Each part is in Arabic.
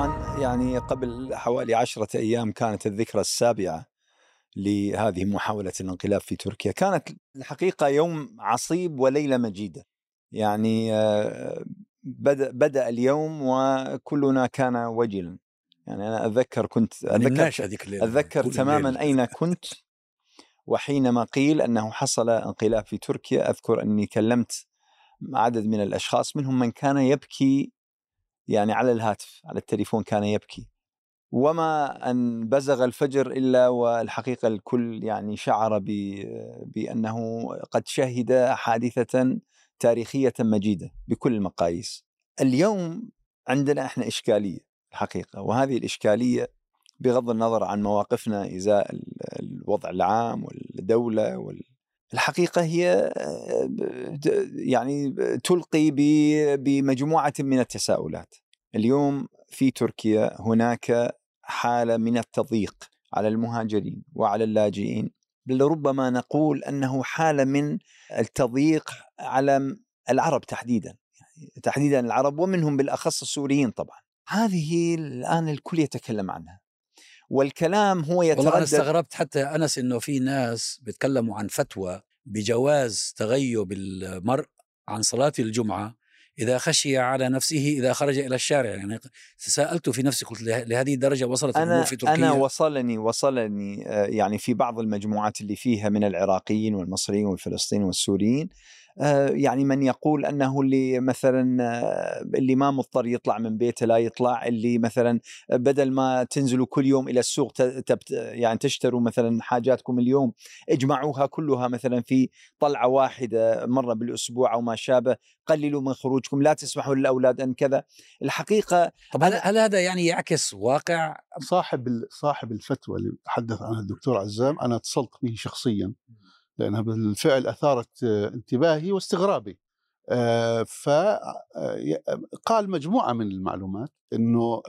طبعا يعني قبل حوالي عشرة أيام كانت الذكرى السابعة لهذه محاولة الانقلاب في تركيا. كانت الحقيقة يوم عصيب وليلة مجيدة. يعني آه، بدأ, بدأ اليوم وكلنا كان وجلا. يعني أنا أتذكر كنت أتذكر, أتذكر تماما أين كنت وحينما قيل أنه حصل انقلاب في تركيا. أذكر أني كلمت عدد من الأشخاص منهم من كان يبكي يعني على الهاتف على التليفون كان يبكي. وما أن بزغ الفجر إلا والحقيقة الكل يعني شعر بأنه قد شهد حادثة تاريخية مجيدة بكل المقاييس. اليوم عندنا إحنا إشكالية الحقيقة وهذه الإشكالية بغض النظر عن مواقفنا إزاء الوضع العام والدولة وال الحقيقة هي يعني تلقي بمجموعة من التساؤلات. اليوم في تركيا هناك حالة من التضييق على المهاجرين وعلى اللاجئين. بل ربما نقول أنه حالة من التضييق على العرب تحديدا يعني تحديدا العرب ومنهم بالأخص السوريين طبعا. هذه الآن الكل يتكلم عنها. والكلام هو يتردد والله أنا استغربت حتى أنس أنه في ناس بيتكلموا عن فتوى بجواز تغيب المرء عن صلاة الجمعة إذا خشي على نفسه إذا خرج إلى الشارع. يعني تساءلت في نفسي قلت لهذه الدرجة وصلت أنا في تركيا؟ أنا وصلني وصلني آه، يعني في بعض المجموعات اللي فيها من العراقيين والمصريين والفلسطينيين والسوريين يعني من يقول أنه اللي مثلا آه، اللي ما مضطر يطلع من بيته لا يطلع اللي مثلا بدل ما تنزلوا كل يوم إلى السوق يعني تشتروا مثلا حاجاتكم اليوم اجمعوها كلها مثلا في طلعة واحدة مرة بالأسبوع أو ما شابه قللوا من خروجكم لا تسمحوا للأولاد أن كذا. الحقيقة طب هل, هل هذا يعني يعكس واقع؟ صاحب صاحب الفتوى اللي تحدث عنها الدكتور عزام أنا اتصلت به شخصيا. لأنها بالفعل أثارت انتباهي واستغرابي. آه، فقال آه، مجموعة من المعلومات أنه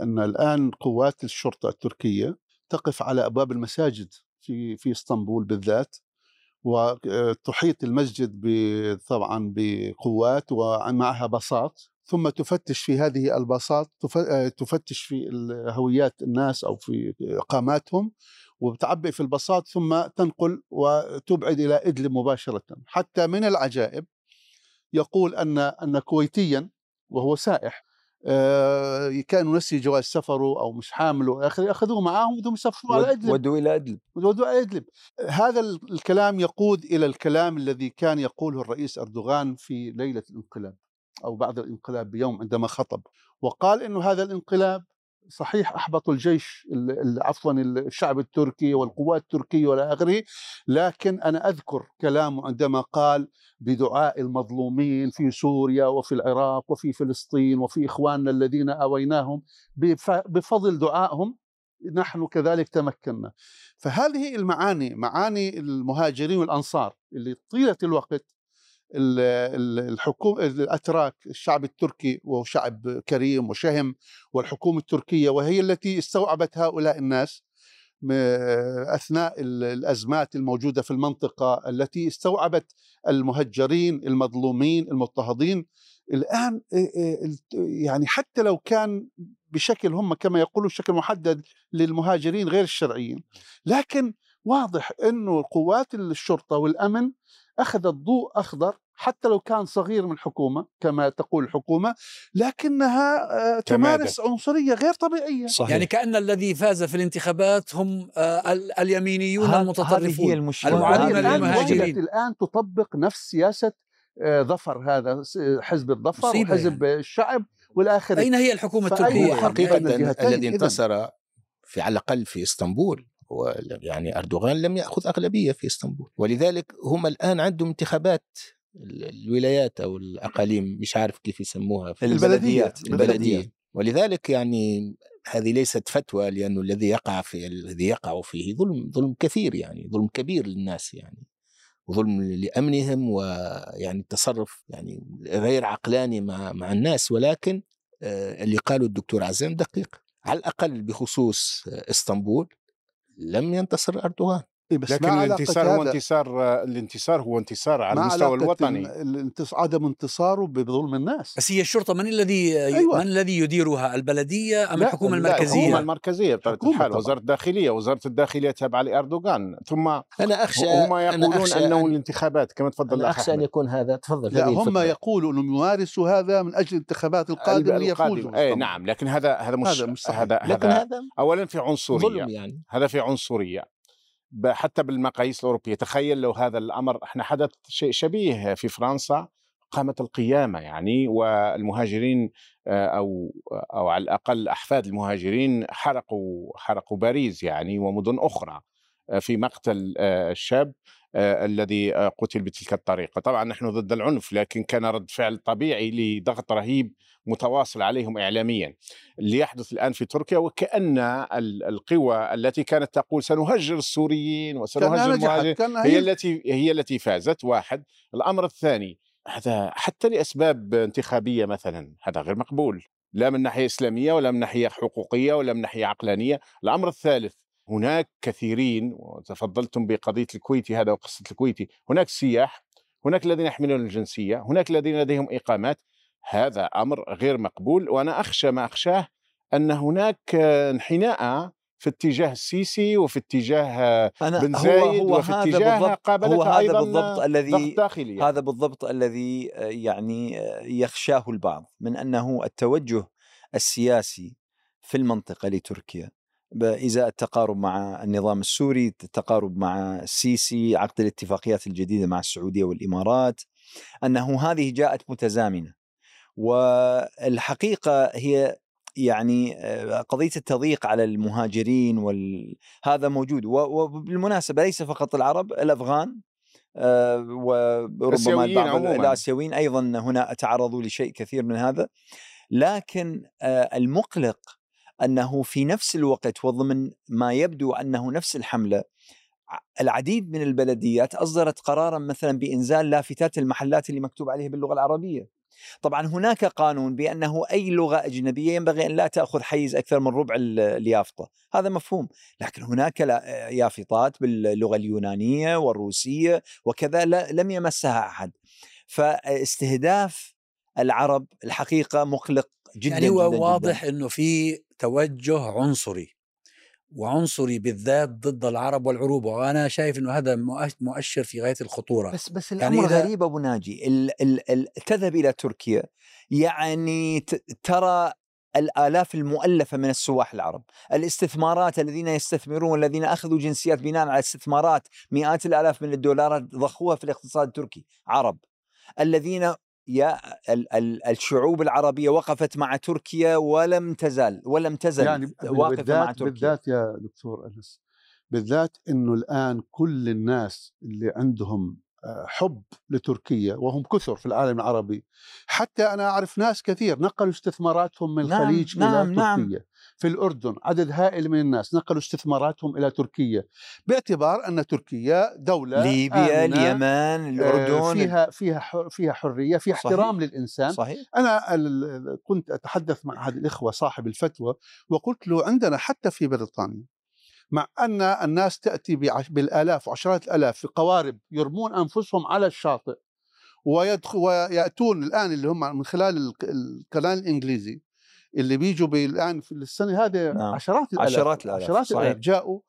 أن الآن قوات الشرطة التركية تقف على أبواب المساجد في في إسطنبول بالذات وتحيط المسجد طبعا بقوات ومعها باصات ثم تفتش في هذه الباصات آه، تفتش في هويات الناس أو في إقاماتهم وبتعبئ في الباصات ثم تنقل وتبعد إلى إدلب مباشرة. حتى من العجائب يقول أن أن كويتيا وهو سائح آه، كانوا نسي جواز سفره أو مش حامل واخره أخذوه معاهم بدهم يسافروا على إدلب. ودوا إلى إدلب. ودوا إلى إدلب. هذا الكلام يقود إلى الكلام الذي كان يقوله الرئيس أردوغان في ليلة الانقلاب أو بعد الانقلاب بيوم عندما خطب وقال إنه هذا الانقلاب صحيح احبطوا الجيش عفوا الشعب التركي والقوات التركية وإلى آخره لكن أنا أذكر كلامه عندما قال بدعاء المظلومين في سوريا وفي العراق وفي فلسطين وفي إخواننا الذين آويناهم بفضل دعائهم نحن كذلك تمكنا. فهذه المعاني معاني المهاجرين والأنصار اللي طيلة الوقت الحكومة الأتراك الشعب التركي وهو شعب كريم وشهم والحكومة التركية وهي التي استوعبت هؤلاء الناس أثناء الأزمات الموجودة في المنطقة التي استوعبت المهجرين المظلومين المضطهدين. الآن يعني حتى لو كان بشكل هم كما يقولوا بشكل محدد للمهاجرين غير الشرعيين لكن واضح أنه قوات الشرطة والأمن أخذت ضوء أخضر حتى لو كان صغير من الحكومة كما تقول الحكومة لكنها آه، تمارس عنصرية غير طبيعية. صحيح. يعني كأن الذي فاز في الانتخابات هم آه، اليمينيون المتطرفون. هي المشكلة. المعادين للمهاجرين الآن تطبق نفس سياسة آه، ظفر هذا حزب الظفر وحزب يعني. الشعب والآخرين. أين هي الحكومة التركية؟ حقيقة الذي انتصر في على الأقل في إسطنبول. يعني أردوغان لم يأخذ أغلبية في إسطنبول. ولذلك هم الآن عندهم انتخابات الولايات أو الأقاليم مش عارف كيف يسموها في البلديات البلدية ولذلك يعني هذه ليست فتوى لأنه الذي يقع في الذي يقع فيه ظلم ظلم كثير يعني ظلم كبير للناس يعني. ظلم لأمنهم ويعني التصرف يعني غير عقلاني مع مع الناس. ولكن آه، اللي قاله الدكتور عزام دقيق على الأقل بخصوص إسطنبول لم ينتصر أردوغان. إيه بس لكن الانتصار هو انتصار الانتصار هو انتصار على المستوى الوطني. الانتص- عدم انتصاره بظلم الناس. بس هي الشرطة من الذي أيوة. من الذي يديرها؟ البلدية أم لا، الحكومة لا، لا الحكومة المركزية؟ المركزية بطبيعة الحال. وزارة الداخلية وزارة الداخلية تابعة لأردوغان. ثم أنا أخشى هم أنا يقولون أخشى أنه أن- الانتخابات كما تفضل أنا الأخ أخشى أن يكون هذا. تفضل لا هم. يقولوا أنهم يمارسوا هذا من أجل الانتخابات القادمه ليفوزوا اي. نعم لكن هذا هذا مش هذا مش صحيح. هذا لكن هذا هذا اولا في عنصرية. ظلم يعني. هذا في عنصرية. حتى بالمقاييس الأوروبية. تخيل لو هذا الأمر إحنا حدث شيء شبيه في فرنسا قامت القيامة يعني والمهاجرين آه، أو أو على الأقل أحفاد المهاجرين حرقوا حرقوا باريس يعني ومدن أخرى آه، في مقتل آه، الشاب. الذي آه، قتل بتلك الطريقة، طبعا نحن ضد العنف لكن كان رد فعل طبيعي لضغط رهيب متواصل عليهم اعلاميا. اللي يحدث الآن في تركيا وكأن ال- القوى التي كانت تقول سنهجر السوريين وسنهجر المهاجرين هي التي هي التي فازت. واحد. الأمر الثاني هذا حتى لأسباب انتخابية مثلا هذا غير مقبول. لا من ناحية إسلامية ولا من ناحية حقوقية ولا من ناحية عقلانية. الأمر الثالث هناك كثيرين وتفضلتم بقضية الكويتي هذا وقصة الكويتي هناك سياح هناك الذين يحملون الجنسية هناك الذين لديهم إقامات هذا أمر غير مقبول وأنا أخشى ما أخشاه أن هناك انحناء في اتجاه السيسي وفي اتجاه بن زايد هو وفي هذا اتجاه بالضبط هو هذا أيضا بالضبط الذي داخلي يعني. هذا بالضبط الذي آه، يعني آه، يخشاه البعض من أنه التوجه السياسي في المنطقة لتركيا ب- ازاء التقارب مع النظام السوري، التقارب مع السيسي، عقد الاتفاقيات الجديدة مع السعودية والإمارات، أنه هذه جاءت متزامنة. والحقيقة هي يعني آه، قضية التضييق على المهاجرين وال... هذا موجود و- وبالمناسبة ليس فقط العرب الأفغان آه، وربما الآسيويين بعض عموماً. الآسيويين أيضا هنا تعرضوا لشيء كثير من هذا لكن آه، المقلق أنه في نفس الوقت وضمن ما يبدو أنه نفس الحملة العديد من البلديات أصدرت قرارا مثلا بإنزال لافتات المحلات اللي مكتوب عليها باللغة العربية. طبعا هناك قانون بأنه أي لغة أجنبية ينبغي أن لا تأخذ حيز أكثر من ربع ال- اليافطة، هذا مفهوم، لكن هناك يافطات باللغة اليونانية والروسية وكذا لم يمسها أحد. فاستهداف العرب الحقيقة مقلق جدا يعني هو جدا واضح إنه في توجه عنصري وعنصري بالذات ضد العرب والعروبة وأنا شايف إنه هذا مؤش- مؤشر في غاية الخطورة. بس بس يعني الأمر إذا- غريب أبو ناجي ال ال ال تذهب إلى تركيا يعني ترى الآلاف المؤلفة من السواح العرب، الاستثمارات الذين يستثمرون والذين أخذوا جنسيات بناء على استثمارات مئات الآلاف من الدولارات ضخوها في الاقتصاد التركي، عرب. الذين يا ال ال الشعوب العربية وقفت مع تركيا ولم تزال ولم تزل يعني واقفة مع تركيا. بالذات يا دكتور أنس بالذات إنه الآن كل الناس اللي عندهم حب لتركيا وهم كثر في العالم العربي حتى أنا أعرف ناس كثير نقلوا استثماراتهم من نعم، الخليج نعم، إلى نعم. تركيا في الأردن عدد هائل من الناس نقلوا استثماراتهم إلى تركيا باعتبار أن تركيا دولة ليبيا اليمن آه، الأردن فيها فيها فيها حرية في صحيح. احترام للإنسان صحيح أنا ال- ال- كنت أتحدث مع احد الإخوة صاحب الفتوى وقلت له عندنا حتى في بريطانيا مع أن الناس تأتي بعش- بالآلاف وعشرات الآلاف في قوارب يرمون أنفسهم على الشاطئ ويدخل ويأتون الآن اللي هم من خلال ال- القناه الإنجليزي اللي بيجوا بي- الآن في السنة هذه نعم. عشرات الآلاف عشرات الآلاف، عشرات صحيح. الالاف جاءوا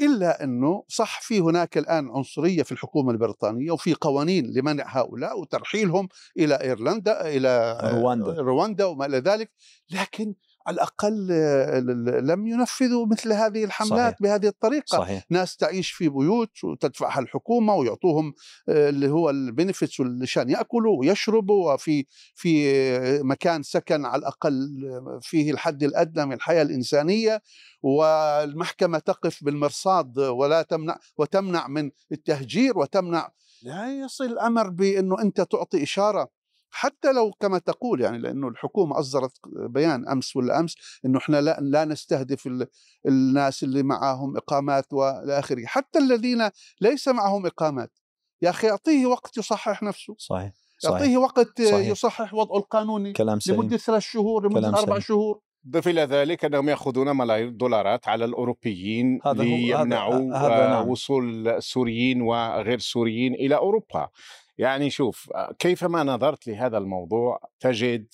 إلا أنه صح في هناك الآن عنصرية في الحكومة البريطانية وفي قوانين لمنع هؤلاء وترحيلهم إلى إيرلندا إلى رواندا. رواندا وما إلى ذلك لكن على الأقل آه، لم ينفذوا مثل هذه الحملات صحيح. بهذه الطريقة. صحيح. ناس تعيش في بيوت وتدفعها الحكومة ويعطوهم آه، اللي هو ال benefits عشان يأكلوا ويشربوا وفي في آه، مكان سكن على الأقل آه، فيه الحد الأدنى من الحياة الإنسانية. والمحكمة تقف بالمرصاد ولا تمنع وتمنع من التهجير وتمنع. لا يصل الأمر بأنه أنت تعطي إشارة. حتى لو كما تقول يعني لأنه الحكومة أصدرت بيان أمس ولا أمس إنه إحنا لا لا نستهدف ال- الناس اللي معهم إقامات وإلى آخره، حتى الذين ليس معهم إقامات. يا أخي أعطيه وقت يصحح نفسه، صحيح أعطيه وقت صحيح. يصحح وضعه القانوني كلام سليم. لمده ثلاث شهور لمدة أربع سليم. شهور. ضف إلى ذلك أنهم يأخذون ملايير الدولارات على الأوروبيين هذا ليمنعوا هذا- هذا آه، نعم. وصول السوريين وغير السوريين إلى أوروبا. يعني شوف آه، كيفما نظرت لهذا الموضوع تجد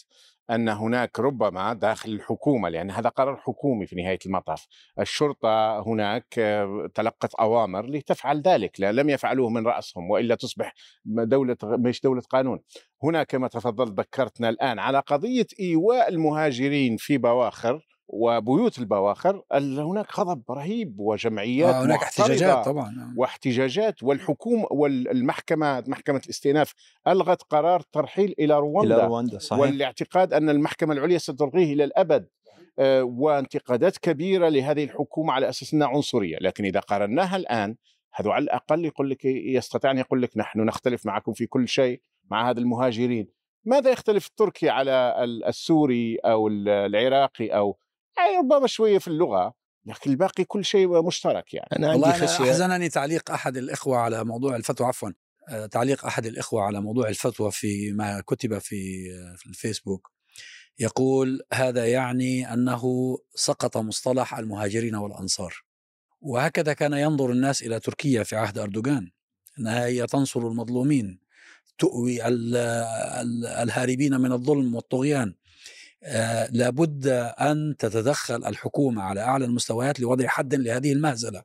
أن هناك ربما داخل الحكومة لأن هذا قرار حكومي في نهاية المطاف، الشرطة هناك آه، تلقت أوامر لتفعل ذلك، لا لم يفعلوه من رأسهم وإلا تصبح دولة مش دولة قانون. هنا كما تفضلت ذكرتنا الآن على قضية إيواء المهاجرين في بواخر وبيوت البواخر ال- هناك غضب رهيب وجمعيات آه، هناك احتجاجات طبعا واحتجاجات والحكومة والمحكمه محكمة الاستئناف ألغت قرار ترحيل إلى إلى رواندا رواندا صحيح. والاعتقاد أن المحكمة العليا ستلغيه إلى الأبد آه، وانتقادات كبيرة لهذه الحكومة على أساس إنها عنصرية، لكن إذا قارناها الآن هذا على الأقل يقول لك يستطيع أن يقول لك نحن نختلف معكم في كل شيء مع هذا المهاجرين، ماذا يختلف التركي على ال- السوري أو ال- العراقي أو يعني ربما شوية في اللغة لكن الباقي كل شيء مشترك يعني. أنا عندي خشية. أحزنني تعليق أحد الإخوة على موضوع الفتوى عفوا آه، تعليق أحد الإخوة على موضوع الفتوى في ما كتب في آه، في الفيسبوك. يقول هذا يعني أنه سقط مصطلح المهاجرين والأنصار. وهكذا كان ينظر الناس إلى تركيا في عهد أردوغان أنها هي تنصر المظلومين تؤوي ال- ال- الهاربين من الظلم والطغيان. لابد أن تتدخل الحكومة على أعلى المستويات لوضع حد لهذه المهزلة.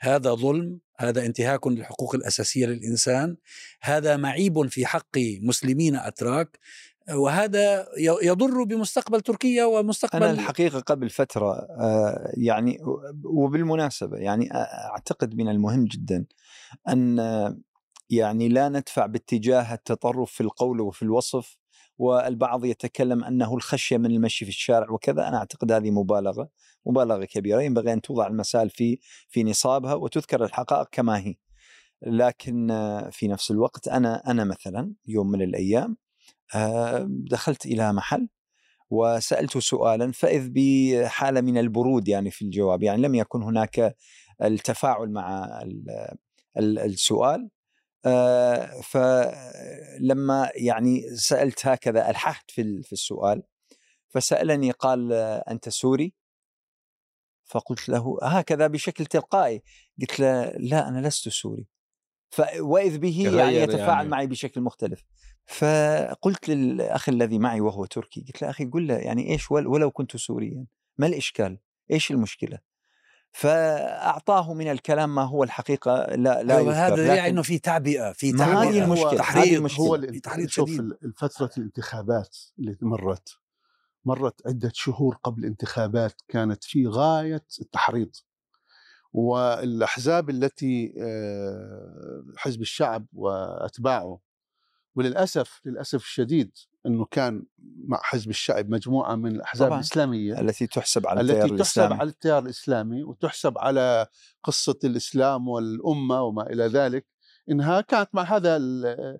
هذا ظلم هذا انتهاك للحقوق الأساسية للإنسان هذا معيب في حق مسلمين أتراك وهذا يضر بمستقبل تركيا ومستقبل أنا الحقيقة قبل فترة آه، يعني وبالمناسبة يعني أعتقد من المهم جدا أن آه، يعني لا ندفع باتجاه التطرف في القول وفي الوصف والبعض يتكلم أنه الخشية من المشي في الشارع وكذا. أنا أعتقد هذه مبالغة مبالغة كبيرة. ينبغي أن توضع المسائل في في نصابها وتذكر الحقائق كما هي. لكن آه، في نفس الوقت أنا أنا مثلا يوم من الأيام آه، دخلت إلى محل وسالته سؤالا فإذ بحالة من البرود يعني في الجواب يعني لم يكن هناك التفاعل مع ال- ال- السؤال. فلما يعني سألت هكذا ألححت في في السؤال فسألني قال آه، أنت سوري فقلت له هكذا بشكل تلقائي قلت له لا أنا لست سوري وإذ به يعني يتفاعل يعني. معي بشكل مختلف فقلت للأخ الذي معي وهو تركي قلت له أخي قل له يعني إيش ول- ولو كنت سوريا ما الإشكال؟ إيش المشكلة؟ فأعطاه من الكلام ما هو الحقيقة لا لا أيوة هذا يعني إنه في تعبئة في تعبئة هذه المشكلة، هذه تحريض المشكلة. هو تحريض شوف الفترة الانتخابات اللي مرت مرت عدة شهور قبل الانتخابات كانت في غاية التحريض والأحزاب التي آه، حزب الشعب وأتباعه وللأسف للأسف الشديد أنه كان مع حزب الشعب مجموعة من الأحزاب طبعاً. الإسلامية التي تحسب على التيار التي تحسب الإسلامي على التيار الإسلامي وتحسب على قصة الإسلام والأمة وما إلى ذلك إنها كانت مع هذا ال-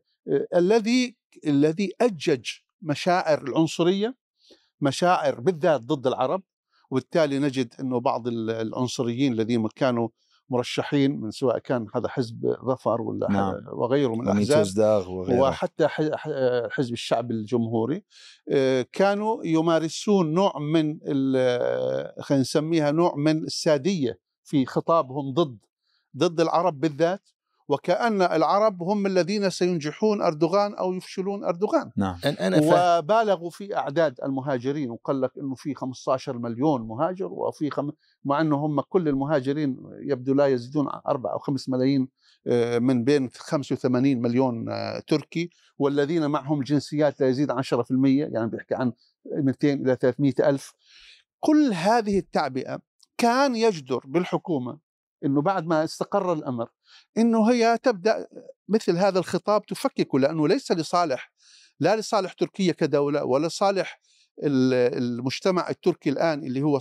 الذي الذي أجج مشاعر العنصرية مشاعر بالذات ضد العرب وبالتالي نجد أنه بعض ال- العنصريين الذين كانوا مرشحين من سواء كان هذا حزب ظفر ولا نعم. وغيره من وغيره. وحتى حزب الشعب الجمهوري. آه، كانوا يمارسون نوع من خلينا نسميها نوع من السادية في خطابهم ضد ضد العرب بالذات. وكأن العرب هم الذين سينجحون أردوغان أو يفشلون أردوغان. نعم. أنا وبالغوا في أعداد المهاجرين وقال لك أنه في 15 مليون مهاجر وفي خم... مع أنه هم كل المهاجرين يبدو لا يزيدون 4 أو 5 ملايين آه، من بين 85 مليون آه، تركي والذين معهم جنسيات لا يزيد عن 10% يعني بيحكي عن 200 إلى 300 ألف. كل هذه التعبئة كان يجدر بالحكومة أنه بعد ما استقر الأمر أنه هي تبدأ مثل هذا الخطاب تفككه لأنه ليس لصالح لا لصالح تركيا كدولة ولا صالح ال- المجتمع التركي الآن اللي هو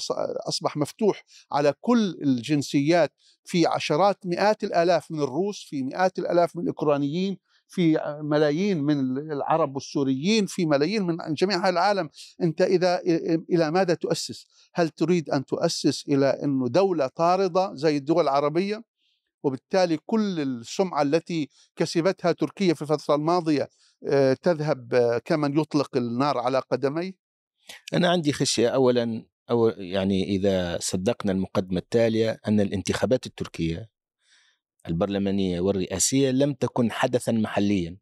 أصبح مفتوح على كل الجنسيات في عشرات مئات الآلاف من الروس في مئات الآلاف من الأوكرانيين. في ملايين من العرب والسوريين في ملايين من جميع العالم. أنت إذا إلى ماذا تؤسس؟ هل تريد أن تؤسس إلى أنه دولة طاردة زي الدول العربية؟ وبالتالي كل السمعة التي كسبتها تركيا في الفترة الماضية آه، تذهب آه، كمن يطلق النار على قدميه؟ أنا عندي خشية. أولا أو يعني إذا صدقنا المقدمة التالية أن الانتخابات التركية البرلمانية والرئاسية لم تكن حدثا محليا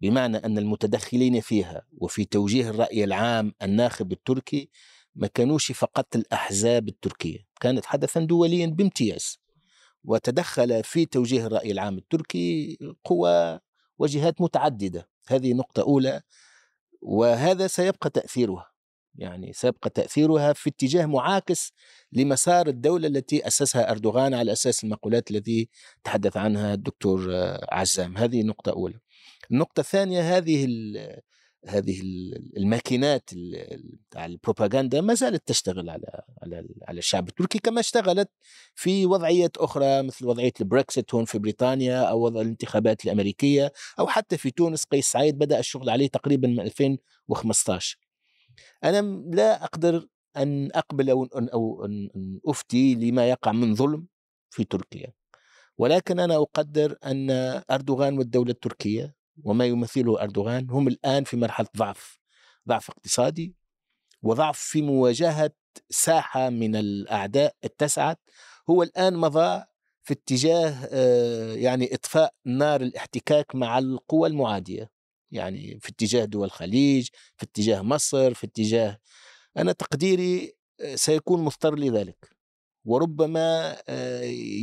بمعنى أن المتدخلين فيها وفي توجيه الرأي العام الناخب التركي ما كانوش فقط الأحزاب التركية كانت حدثا دوليا بامتياز. وتدخل في توجيه الرأي العام التركي قوى وجهات متعددة. هذه نقطة أولى وهذا سيبقى تأثيرها. يعني سيبقى تأثيرها في اتجاه معاكس لمسار الدولة التي أسسها أردوغان على أساس المقولات التي تحدث عنها الدكتور عزام. هذه نقطة أولى. النقطة الثانية هذه هذه الماكينات بتاع البروباغندا ما زالت تشتغل على على على الشعب التركي كما اشتغلت في وضعيات أخرى مثل وضعية البريكسيت هون في بريطانيا أو وضع الانتخابات الأمريكية أو حتى في تونس. قيس سعيد بدأ الشغل عليه تقريبا من 2015 أنا لا أقدر أن أقبل أو أن أفتي لما يقع من ظلم في تركيا. ولكن أنا أقدر أن أردوغان والدولة التركية وما يمثله أردوغان هم الآن في مرحلة ضعف ضعف اقتصادي وضعف في مواجهة ساحة من الأعداء اتسعت هو الآن مضى في اتجاه يعني إطفاء نار الاحتكاك مع القوى المعادية. يعني في اتجاه دول الخليج في اتجاه مصر في اتجاه أنا تقديري سيكون مضطر لذلك. وربما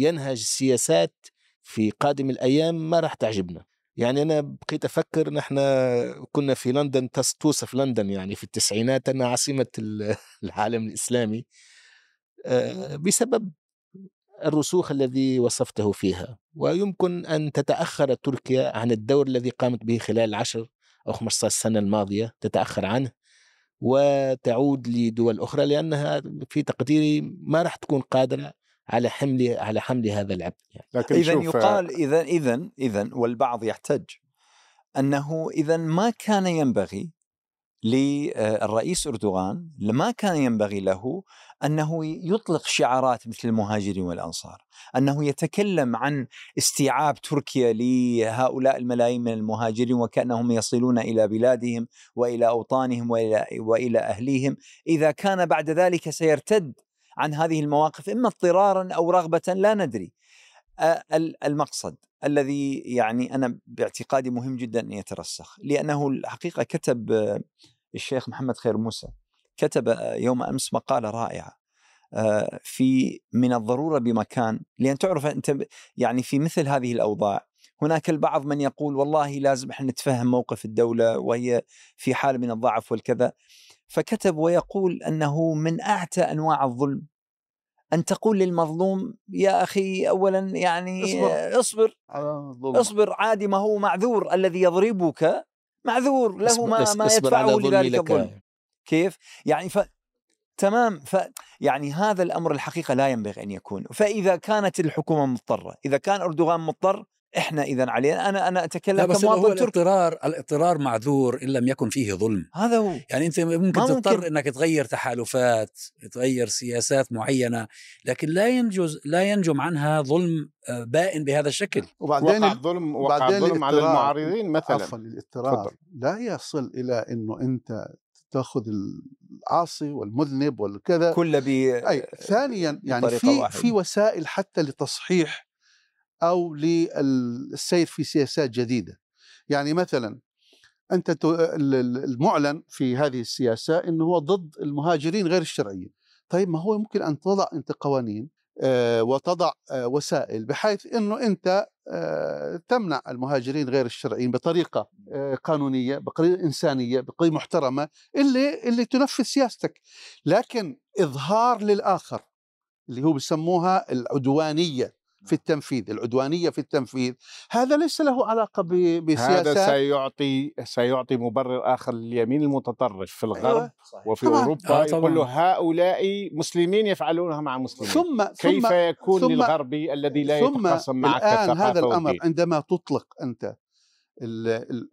ينهج سياسات في قادم الأيام ما راح تعجبنا. يعني أنا بقيت أفكر نحن كنا في لندن توصف لندن يعني في التسعينات أنها عاصمة العالم الإسلامي. بسبب الرسوخ الذي وصفته فيها ويمكن أن تتأخر تركيا عن الدور الذي قامت به خلال العشر أو 15 سنة الماضية تتأخر عنه وتعود لدول أخرى لأنها في تقديري ما راح تكون قادرة على حمل على حمل هذا العبء يعني. لكن اذا يقال اذا اذا اذا والبعض يحتج أنه اذا ما كان ينبغي للرئيس إردوغان ما كان ينبغي له أنه يطلق شعارات مثل المهاجرين والأنصار، أنه يتكلم عن استيعاب تركيا لهؤلاء الملايين من المهاجرين وكأنهم يصلون إلى بلادهم وإلى أوطانهم وإلى وإلى أهليهم، إذا كان بعد ذلك سيرتد عن هذه المواقف إما اضطرارا أو رغبة لا ندري. المقصد الذي يعني أنا باعتقادي مهم جدا أن يترسخ لأنه الحقيقة كتب الشيخ محمد خير موسى كتب يوم أمس مقالة رائعة في من الضرورة بمكان لأن تعرف أنت يعني في مثل هذه الأوضاع هناك البعض من يقول والله لازم إحنا نتفهم موقف الدولة وهي في حال من الضعف والكذا فكتب ويقول أنه من أعتى أنواع الظلم أن تقول للمظلوم يا أخي اولا يعني اصبر. اصبر, اصبر عادي ما هو معذور الذي يضربك معذور له ما ما يدفعه لذلك الظلم كيف؟ يعني ف تمام ف يعني هذا الأمر الحقيقة لا ينبغي أن يكون. فإذا كانت الحكومة مضطرة إذا كان أردوغان مضطر إحنا إذا علينا أنا أنا أتكلم بس كمواطن هو الاضطرار الاضطرار معذور إن لم يكن فيه ظلم. هذا هو. يعني أنت ممكن تضطر ممكن. إنك تغير تحالفات تغير سياسات معينة لكن لا ينجز لا ينجم عنها ظلم آه، بائن بهذا الشكل. وبعدين وقع الظلم وقع الظلم على المعارضين مثلا. عفوا الاضطرار لا يصل إلى إنه أنت تأخذ العاصي والمذنب والكذا. كل ب أي ثانيا يعني في في وسائل حتى لتصحيح أو للسير في سياسات جديدة. يعني مثلا أنت المعلن في هذه السياسة إنه هو ضد المهاجرين غير الشرعيين. طيب ما هو ممكن أن تضع أنت قوانين آه، وتضع آه، وسائل بحيث إنه أنت آه، تمنع المهاجرين غير الشرعيين بطريقة قانونية بطريقه إنسانية بطريقه محترمة اللي اللي تنفذ سياستك. لكن إظهار للآخر اللي هو بسموها العدوانية في التنفيذ العدوانية في التنفيذ هذا ليس له علاقة بسياسات هذا سيعطي سيعطي مبرر آخر لليمين المتطرف في الغرب أيوة. وفي طبعا. أوروبا آه يقول له هؤلاء مسلمين يفعلونها مع مسلمين ثم كيف ثم يكون ثم للغربي الذي لا يتخاصم معك الآن هذا الأمر ودين. عندما تطلق أنت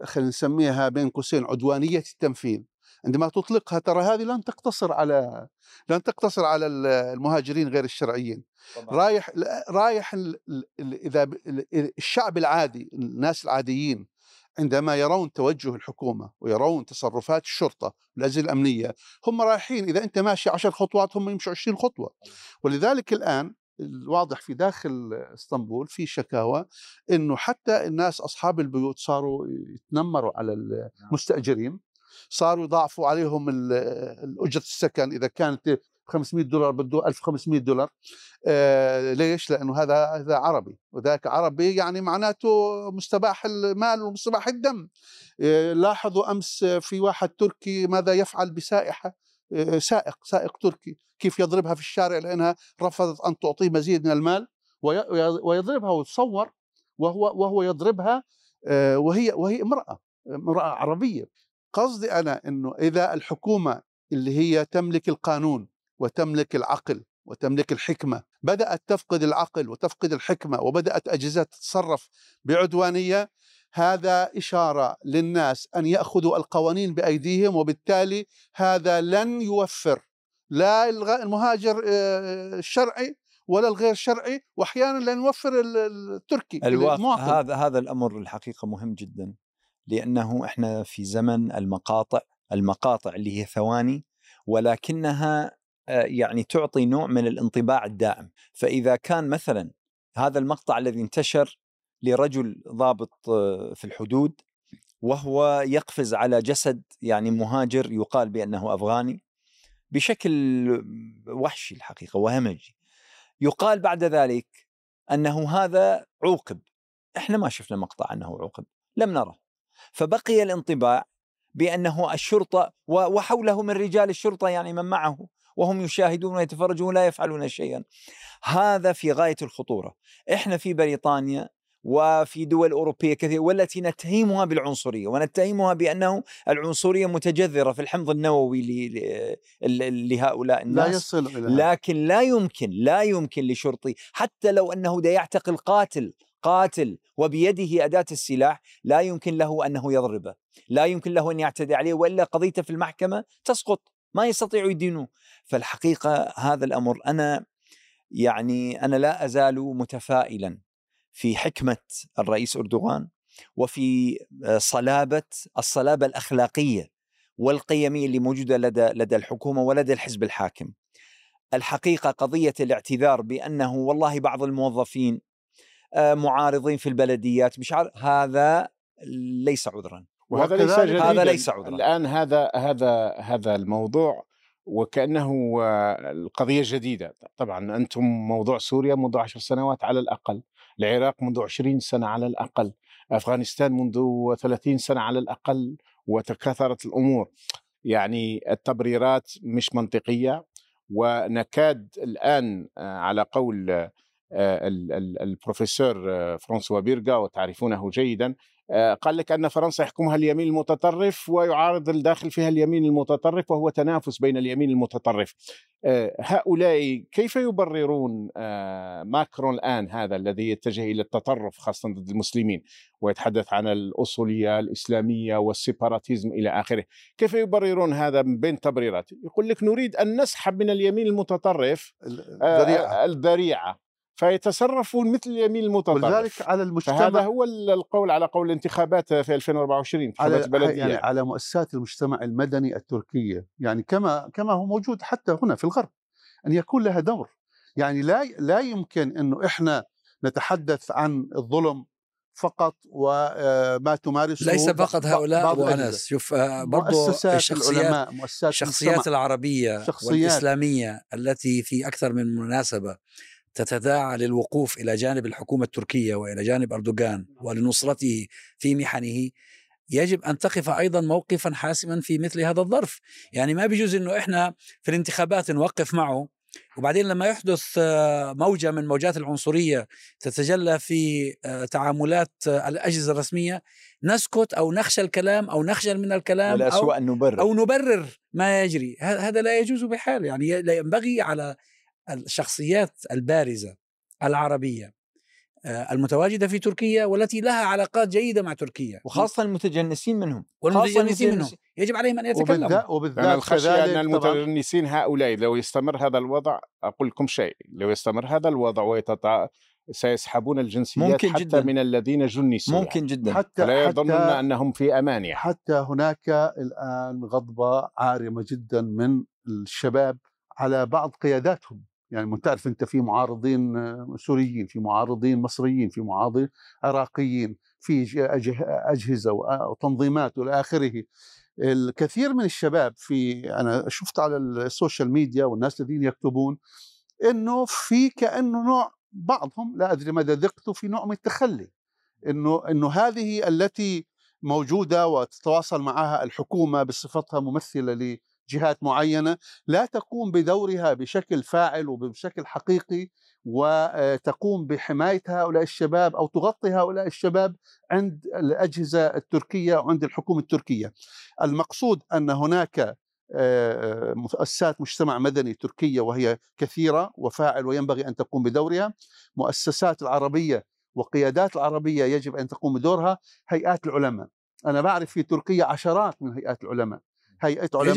خلينا نسميها بين قوسين عدوانية التنفيذ عندما تطلقها ترى هذه لن تقتصر على لن تقتصر على المهاجرين غير الشرعيين. طبعا. رايح رايح إذا الشعب العادي الناس العاديين عندما يرون توجه الحكومة ويرون تصرفات الشرطة والأجهزة الأمنية هم رايحين إذا أنت ماشي عشر خطوات هم يمشوا عشرين خطوة. ولذلك الآن الواضح في داخل إسطنبول في شكاوى إنه حتى الناس أصحاب البيوت صاروا يتنمروا على المستأجرين. صاروا يضاعفوا عليهم الأجرة السكن. إذا كانت 500 دولار بده 1500 دولار. آه ليش؟ لأنه هذا هذا عربي. وذاك عربي يعني معناته مستباح المال ومستباح الدم. آه لاحظوا أمس في واحد تركي ماذا يفعل بسائحة. آه سائق سائق تركي. كيف يضربها في الشارع لأنها رفضت أن تعطيه مزيد من المال. ويضربها وتصور. وهو وهو يضربها. آه وهي وهي امرأة امرأة عربية. قصدي أنا إنه إذا الحكومة اللي هي تملك القانون وتملك العقل وتملك الحكمة بدأت تفقد العقل وتفقد الحكمة وبدأت أجهزة تتصرف بعدوانية هذا إشارة للناس أن يأخذوا القوانين بأيديهم وبالتالي هذا لن يوفر لا المهاجر الشرعي ولا الغير شرعي واحيانا لن يوفر التركي الواقع هذا هذا الأمر الحقيقة مهم جدا. لأنه إحنا في زمن المقاطع المقاطع اللي هي ثواني ولكنها يعني تعطي نوع من الانطباع الدائم. فإذا كان مثلا هذا المقطع الذي انتشر لرجل ضابط في الحدود وهو يقفز على جسد يعني مهاجر يقال بأنه أفغاني بشكل وحشي الحقيقة وهمجي. يقال بعد ذلك أنه هذا عوقب. إحنا ما شفنا مقطع أنه عوقب لم نره. فبقي الانطباع بأنه الشرطة وحوله من رجال الشرطة يعني من معه وهم يشاهدون ويتفرجون لا يفعلون شيئا. هذا في غاية الخطورة. إحنا في بريطانيا وفي دول أوروبية كثيرة والتي نتهمها بالعنصرية ونتهمها بأنه العنصرية متجذرة في الحمض النووي لهؤلاء الناس. لا يصل إلى لكن لا يمكن لا يمكن لشرطي حتى لو أنه دا يعتقل قاتل قاتل وبيده أداة السلاح لا يمكن له أنه يضربه لا يمكن له أن يعتدي عليه وإلا قضيته في المحكمة تسقط ما يستطيعوا يدينوه فالحقيقة هذا الأمر أنا يعني أنا لا أزال متفائلا في حكمة الرئيس أردوغان وفي صلابة الصلابة الأخلاقية والقيمية اللي موجودة لدى لدى الحكومة ولدى الحزب الحاكم. الحقيقة قضية الاعتذار بأنه والله بعض الموظفين معارضين في البلديات مش عارف هذا ليس عذرا. وهذا ليس جديدا. هذا ليس عذرا. الآن هذا هذا هذا الموضوع وكأنه القضية جديدة. طبعا أنتم موضوع سوريا منذ عشر سنوات على الأقل العراق منذ عشرين سنة على الأقل أفغانستان منذ ثلاثين سنة على الأقل وتكاثرت الأمور. يعني التبريرات مش منطقية ونكاد الآن على قول البروفيسور فرانسوا بيرغا وتعرفونه جيدا. قال لك أن فرنسا يحكمها اليمين المتطرف ويعارض الداخل فيها اليمين المتطرف وهو تنافس بين اليمين المتطرف. هؤلاء كيف يبررون ماكرون الآن هذا الذي يتجه إلى التطرف خاصة ضد المسلمين ويتحدث عن الأصولية الإسلامية والسيباراتيزم إلى آخره؟ كيف يبررون هذا من بين تبريرات؟ يقول لك نريد أن نسحب من اليمين المتطرف الذريعة. الذريعة. فيتصرفون مثل اليمين المتطرف ولذلك على المجتمع فهذا هو القول على قول الانتخابات في 2024 على بلدية يعني على مؤسسات المجتمع المدني التركية يعني كما كما هو موجود حتى هنا في الغرب أن يكون لها دور يعني لا لا يمكن إنه إحنا نتحدث عن الظلم فقط وما تمارسه ليس فقط هؤلاء بعض أبو. أنس شوف آه، برضو مؤسسات الشخصيات العلماء مؤسسات الشخصيات المجتمع. العربية شخصيات. والإسلامية التي في أكثر من مناسبة تتداعى للوقوف إلى جانب الحكومة التركية وإلى جانب أردوغان ولنصرته في محنه يجب أن تقف أيضا موقفا حاسما في مثل هذا الظرف، يعني ما بيجوز إنه إحنا في الانتخابات نوقف معه وبعدين لما يحدث آه، موجة من موجات العنصرية تتجلى في آه، تعاملات آه، الأجهزة الرسمية نسكت أو نخشى الكلام أو نخجل من الكلام أو أن نبرر. أو نبرر ما يجري. هذا لا يجوز بحال. يعني لا ينبغي على الشخصيات البارزة العربية آه، المتواجدة في تركيا والتي لها علاقات جيدة مع تركيا وخاصة المتجنسين منهم والمتجنسين منهم. يجب عليهم أن يتكلموا وبالذات وبالذات أنا أن طبعاً المتجنسين هؤلاء لو يستمر هذا الوضع أقول لكم شيء لو يستمر هذا الوضع ويتطا سيسحبون الجنسيات ممكن حتى جداً. من الذين جنسوا ممكن يعني. جدا حتى فلا يظنون حتى أنهم في أمان يعني. حتى هناك الآن غضبة عارمة جدا من الشباب على بعض قياداتهم يعني تعرف أنت في معارضين آه، سوريين في معارضين مصريين في معارضين عراقيين في أجهزة وأ- وتنظيمات والى آخره. الكثير من الشباب في أنا شفت على ال social media والناس الذين يكتبون إنه في كأنه نوع بعضهم لا أدري مدى دقته في نوع من التخلي. إنه إنه هذه التي موجودة وتتواصل معها الحكومة بصفتها ممثلة لجهات معينة لا تقوم بدورها بشكل فاعل وبشكل حقيقي وتقوم بحماية هؤلاء الشباب أو تغطي هؤلاء الشباب عند الأجهزة التركية وعند الحكومة التركية. المقصود أن هناك آه، مؤسسات مجتمع مدني تركية وهي كثيرة وفاعل وينبغي أن تقوم بدورها، مؤسسات العربية وقيادات العربية يجب أن تقوم بدورها، هيئات العلماء. أنا بعرف في تركيا عشرات من هيئات العلماء. هيئة علماء.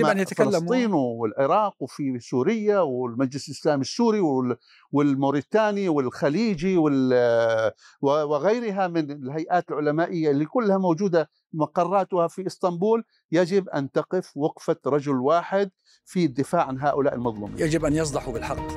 فلسطين والعراق وفي سوريا والمجلس الإسلامي السوري وال- والموريتاني والخليجي وال- وغيرها من الهيئات العلمائية اللي كلها موجودة مقراتها في إسطنبول يجب أن تقف وقفة رجل واحد في الدفاع عن هؤلاء المظلومين يجب أن يصدحوا بالحق